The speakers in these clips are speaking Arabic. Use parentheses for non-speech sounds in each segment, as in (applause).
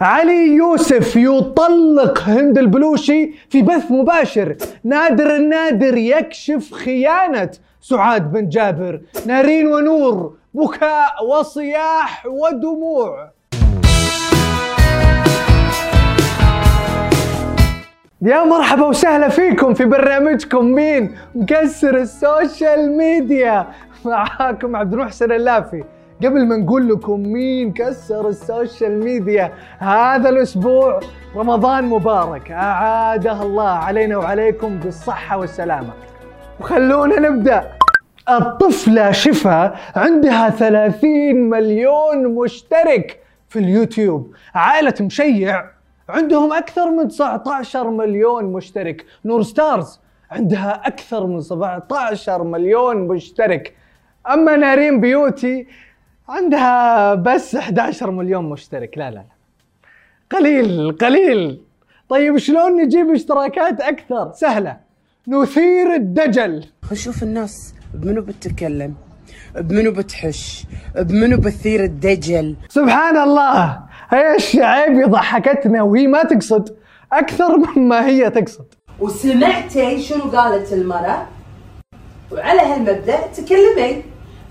علي يوسف يطلق هند البلوشي في بث مباشر. نادر النادر يكشف خيانة سعاد بن جابر. نارين ونور بكاء وصياح ودموع. يا مرحبا وسهلا فيكم في برنامجكم مين مكسر ال social media. معاكم عبد المحسن اللافي قبل ما نقول لكم مين كسر ال social media هذا الأسبوع رمضان مبارك. أعاده الله علينا وعليكم بالصحة والسلامة. وخلونا نبدأ. الطفلة شفا عندها 30 مليون مشترك في اليوتيوب. عائلة مشيع عندهم أكثر من 19 مليون مشترك. نور ستارز عندها أكثر من 17 مليون مشترك. أما نارين بيوتي عندها بس 11 مليون مشترك. لا لا لا. قليل قليل. طيب شلون نجيب اشتراكات أكثر؟ سهلة. نثير الدجل. نشوف الناس بمنو بتتكلم بمنو بتحش بمنو بتثير الدجل. سبحان الله. هي الشعيب ضحكتنا وهي ما تقصد. أكثر مما هي تقصد. وسمعتي شنو قالت المرأة؟ وعلى هالمبدأ تكلمي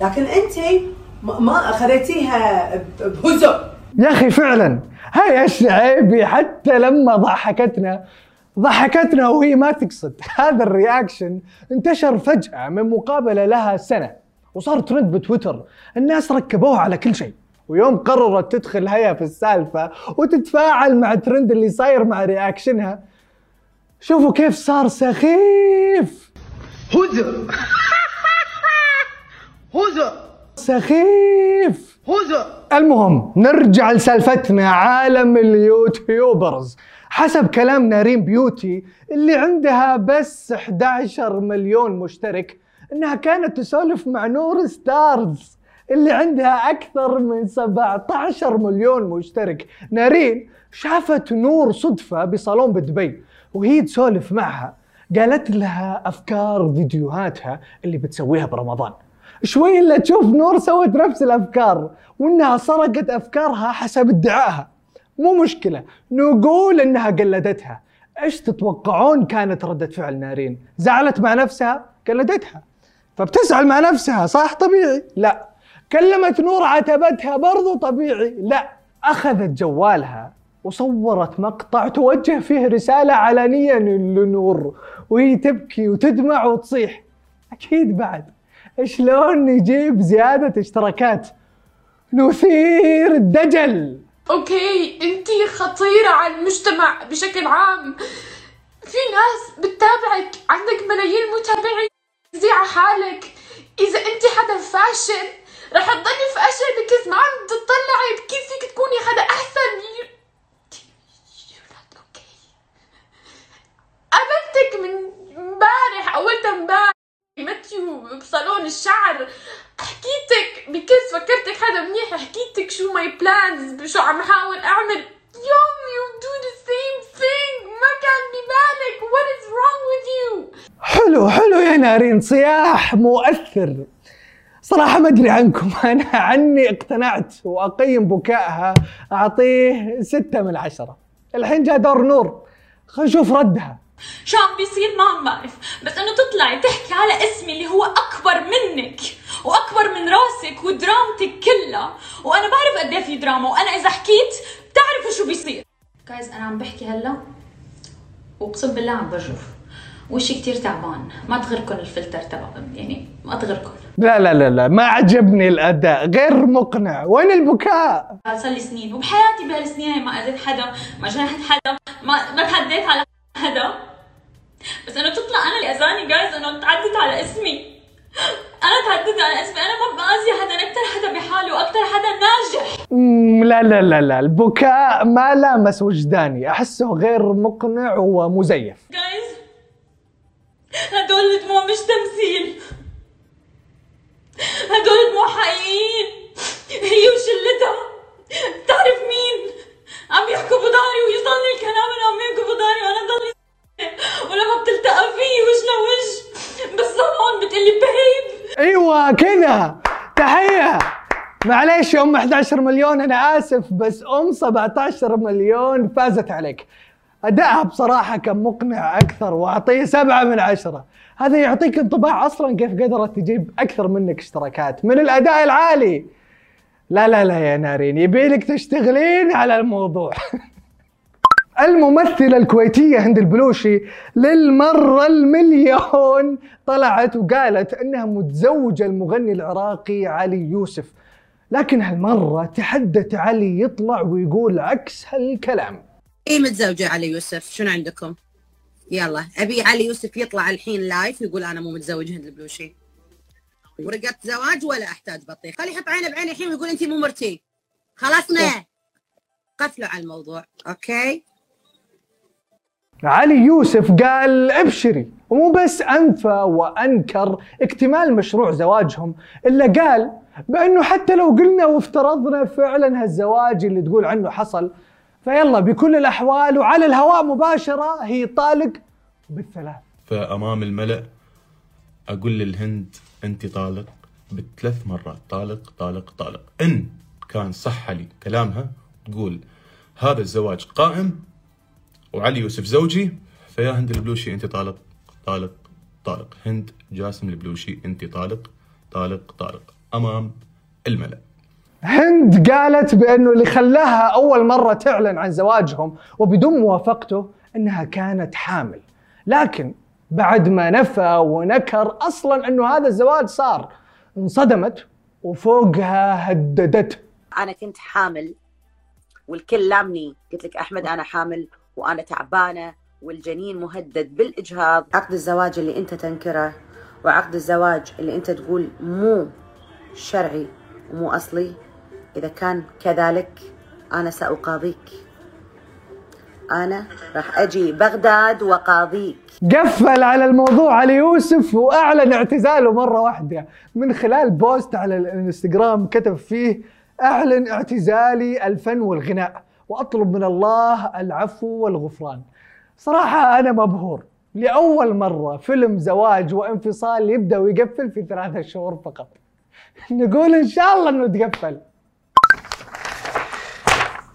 لكن انت ما- ما أخذتيها بهزء. يا أخي فعلا. هيا الشعيبي حتى لما ضحكتنا ضحكتنا وهي ما تقصد. (laughs) هذا ال reaction انتشر فجأة من مقابلة لها سنة وصار ترند بتويتر. الناس ركبوها على كل شيء. ويوم قررت تدخل هيا في السالفة وتتفاعل مع الترند اللي صاير مع reaction ها. شوفوا كيف صار سخيف. هزء. (laughs) هزء. سخيف. المهم نرجع لسالفتنا. عالم ال YouTubers حسب كلام نارين بيوتي اللي عندها بس 11 مليون مشترك إنها كانت تسولف مع نور ستارز اللي عندها أكثر من 17 مليون مشترك. نارين شافت نور صدفة بصالون بدبي وهي تسولف معها. قالت لها أفكار فيديوهاتها اللي بتسويها برمضان. شوي إلا تشوف نور سوت نفس الأفكار وإنها سرقت أفكارها حسب ادعائها. مو مشكلة نقول إنها قلدتها. إيش تتوقعون كانت ردة فعل نارين؟ زعلت مع نفسها؟ قلدتها. فبتزعل مع نفسها صح؟ طبيعي. لا. كلمت نور عاتبتها برضو طبيعي. لا. أخذت جوالها وصورت مقطع توجه فيه رسالة علنية لنور وهي تبكي وتدمع وتصيح. أكيد بعد. شلون نجيب زيادة اشتراكات؟ نثير الدجل. أوكي أنتي خطيرة على المجتمع بشكل عام. في ناس بتتابعك عندك ملايين متابعين زي على حالك. إذا انتي حدا فاشل رح تضلي فاشل because ما عم تطلعي كيف فيك تكوني حدا أحسن. قابلتك من امبارح أولت امبارح. met you بصالون الشعر. حكيتك because فكرتك حدا منيح حكيتك شو my plans شو عم حاول أعمل. يوم you do the same thing ما كان ببالك. What is wrong with you? حلو حلو يا نارين. صياح مؤثر. صراحة ما أدري عنكم. (laughs) أنا عني اقتنعت وأقيم بكائها. أعطيه ستة من عشرة. الحين جاء دور نور. خلينا نشوف ردها. شو عم بيصير ما عم بعرف. بس إنه تطلعي تحكي على اسمي اللي هو أكبر منك وأكبر من راسك ودرامتك كلها. وأنا بعرف قد إيه في دراما. وأنا إذا حكيت بتعرفوا شو بيصير. جايز أنا عم بحكي هلأ واقسم بالله عم برجف وشي كتير تعبان. ما تغركن الفلتر تبع يعني ما تغركن. لا لا لا لا ما عجبني الأداء. غير مقنع. وين البكاء؟ صار لي سنين. وبحياتي بهالسنين ما أذيت حدا ما جرحت حدا ما ما تحديت على حدا بس انه تطلع أنا اللي أذاني جايز انه تعدت على اسمي. أنا تعدت على اسمي. أنا ما بأذي حدا أنا أكثر حدا بحاله وأكثر حدا ناجح. مم، لا لا لا لا. البكاء ما لامس وجداني أحسه غير مقنع ومزيف. جايز هدول الدموع مش تمثيل. هدول دموع حقيقيين. هي وشلتها. بتعرف مين؟ عم يحكوا بضهري ويصلي الكلام انه عم كذا تحية. معليش يا ام 11 مليون أنا آسف بس أم 17 مليون فازت عليك. ادائها بصراحة كان مقنع أكثر وأعطيه سبعة من عشرة. هذا يعطيك انطباع أصلا كيف قدرت تجيب أكثر منك اشتراكات. من الأداء العالي. لا لا لا يا نارين يبيلك تشتغلين على الموضوع. (laughs) الممثلة الكويتية هند البلوشي للمرة المليون طلعت وقالت إنها متزوجة المغني العراقي علي يوسف. لكن هالمرة تحدت علي يطلع ويقول عكس هالكلام. إيه متزوجة علي يوسف؟ شنو عندكم؟ يلا أبي علي يوسف يطلع الحين live يقول أنا مو متزوج هند البلوشي. ورقة زواج ولا أحتاج بطيخ؟ خلي يحط عينه بعيني الحين ويقول انت مو مرتي. خلصنا قفلوا على الموضوع okay؟ علي يوسف قال ابشري ومو بس أنفى وأنكر اكتمال مشروع زواجهم إلا قال بأنه حتى لو قلنا وافترضنا فعلا هالزواج اللي تقول عنه حصل فيلا بكل الأحوال وعلى الهواء مباشرة هي طالق بالثلاث. فأمام الملأ أقول للهند أنت طالق بثلاث مرات طالق طالق طالق. إن كان صح لي كلامها تقول هذا الزواج قائم وعلي يوسف زوجي فيا هند البلوشي أنت طالق طالق طالق. هند جاسم البلوشي أنت طالق طالق طالق. أمام الملأ. هند قالت بأنه اللي خلاها أول مرة تعلن عن زواجهم وبدون موافقته إنها كانت حامل. لكن بعد ما نفى ونكر أصلا إنه هذا الزواج صار انصدمت وفوقها هددته أنا كنت حامل والكل لامني. قلت لك أحمد أنا حامل. وأنا تعبانة والجنين مهدد بالإجهاض. عقد الزواج اللي أنت تنكره وعقد الزواج اللي أنت تقول مو شرعي ومو أصلي إذا كان كذلك أنا سأقاضيك. أنا راح أجي بغداد وقاضيك قفل على الموضوع علي يوسف وأعلن اعتزاله مرة واحدة. من خلال بوست على الانستغرام كتب فيه أعلن اعتزالي الفن والغناء. وأطلب من الله العفو والغفران. صراحة أنا مبهور لأول مرة فيلم زواج وانفصال يبدأ ويقفل في ثلاثة شهور فقط. (laughs) نقول إن شاء الله إنه تقفل.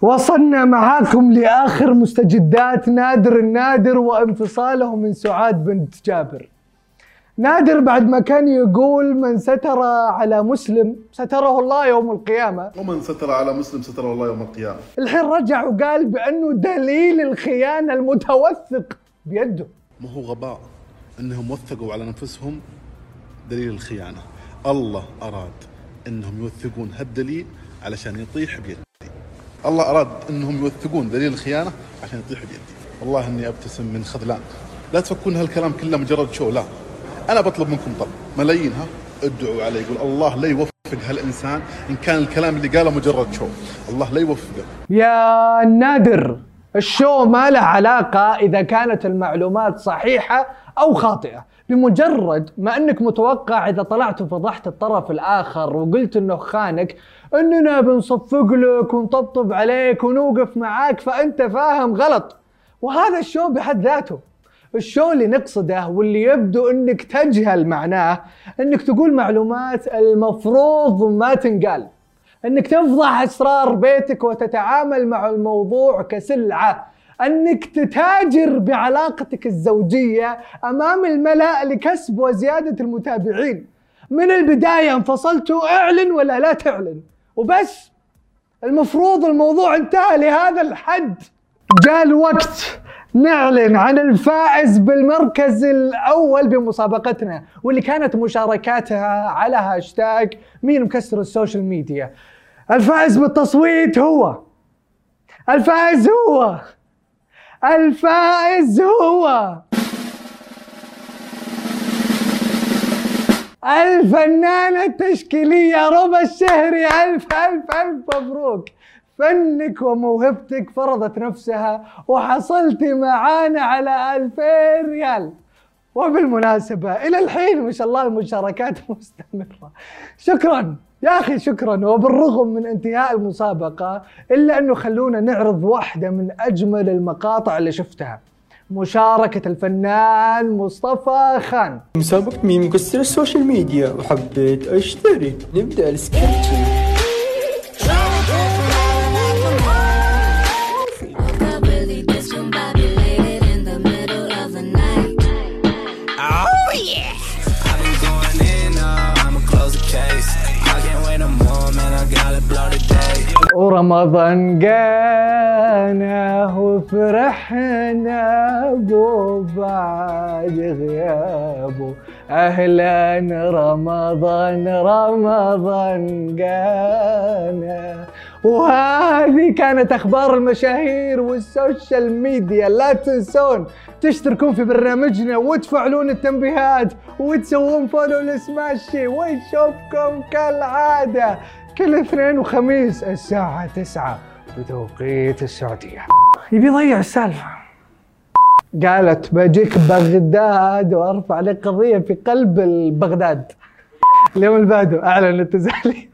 وصلنا معاكم لآخر مستجدات نادر النادر وانفصاله من سعاد بنت جابر. نادر بعد ما كان يقول من ستر على مسلم ستره الله يوم القيامة. ومن ستر على مسلم ستره الله يوم القيامة. الحين رجع وقال بأنه دليل الخيانة المتوثق بيده. ما هو غباء إنهم وثقوا على انفسهم دليل الخيانة. الله أراد إنهم يوثقون هالدليل علشان يطيح بيدي. الله أراد إنهم يوثقون دليل الخيانة عشان يطيح بيدي. والله إني أبتسم من خذلان. لا تفكرون هالكلام كله مجرد شو لا. أنا بطلب منكم طلب. ملايين ها؟ ادعوا علي يقول الله لا يوفق هالإنسان إن كان الكلام اللي قاله مجرد شو. الله لا يوفقه. يا نادر ال show ما له علاقة إذا كانت المعلومات صحيحة أو خاطئة. بمجرد ما أنك متوقع إذا طلعت وفضحت الطرف الآخر وقلت أنه خانك أننا بنصفق لك ونطبطب عليك ونوقف معاك فأنت فاهم غلط. وهذا ال show بحد ذاته. ال show اللي نقصده واللي يبدو إنك تجهل معناه؟ إنك تقول معلومات المفروض ما تنقال. إنك تفضح أسرار بيتك وتتعامل مع الموضوع كسلعة. إنك تتاجر بعلاقتك الزوجية أمام الملأ لكسب وزيادة المتابعين. من البداية انفصلتوا أعلن ولا لا تعلن. وبس. المفروض الموضوع انتهى لهذا الحد. جاء الوقت نعلن عن الفائز بالمركز الأول بمسابقتنا واللي كانت مشاركاتها على هاشتاج مين مكسر ال social media. الفائز بالتصويت هو الفائز هو الفائز هو الفنانة التشكيلية ربى الشهري. ألف ألف ألف مبروك. فنك وموهبتك فرضت نفسها وحصلتي معانا على 2000 ريال. وبالمناسبة إلى الحين ما شاء الله المشاركات مستمرة. شكرا يا أخي شكرا وبالرغم من انتهاء المسابقة إلا أنه خلونا نعرض واحدة من أجمل المقاطع اللي شفتها. مشاركة الفنان مصطفى خان. مسابقة مين مكسر ال social media وحبيت اشترك نبدأ ال scratching رمضان جانا وفرحنا بو بعد غيابه. أهلا رمضان رمضان جانا وهذه كانت أخبار المشاهير وال social media. لا تنسون تشتركون في برنامجنا وتفعلون التنبيهات وتسوون follow لسماشي ونشوفكم كالعادة. كل اثنين وخميس الساعة تسعة بتوقيت السعودية. يبي يضيع السالفة. قالت بجيك بغداد وأرفع لك قضية في قلب بغداد اليوم اللي بعده أعلن التزالي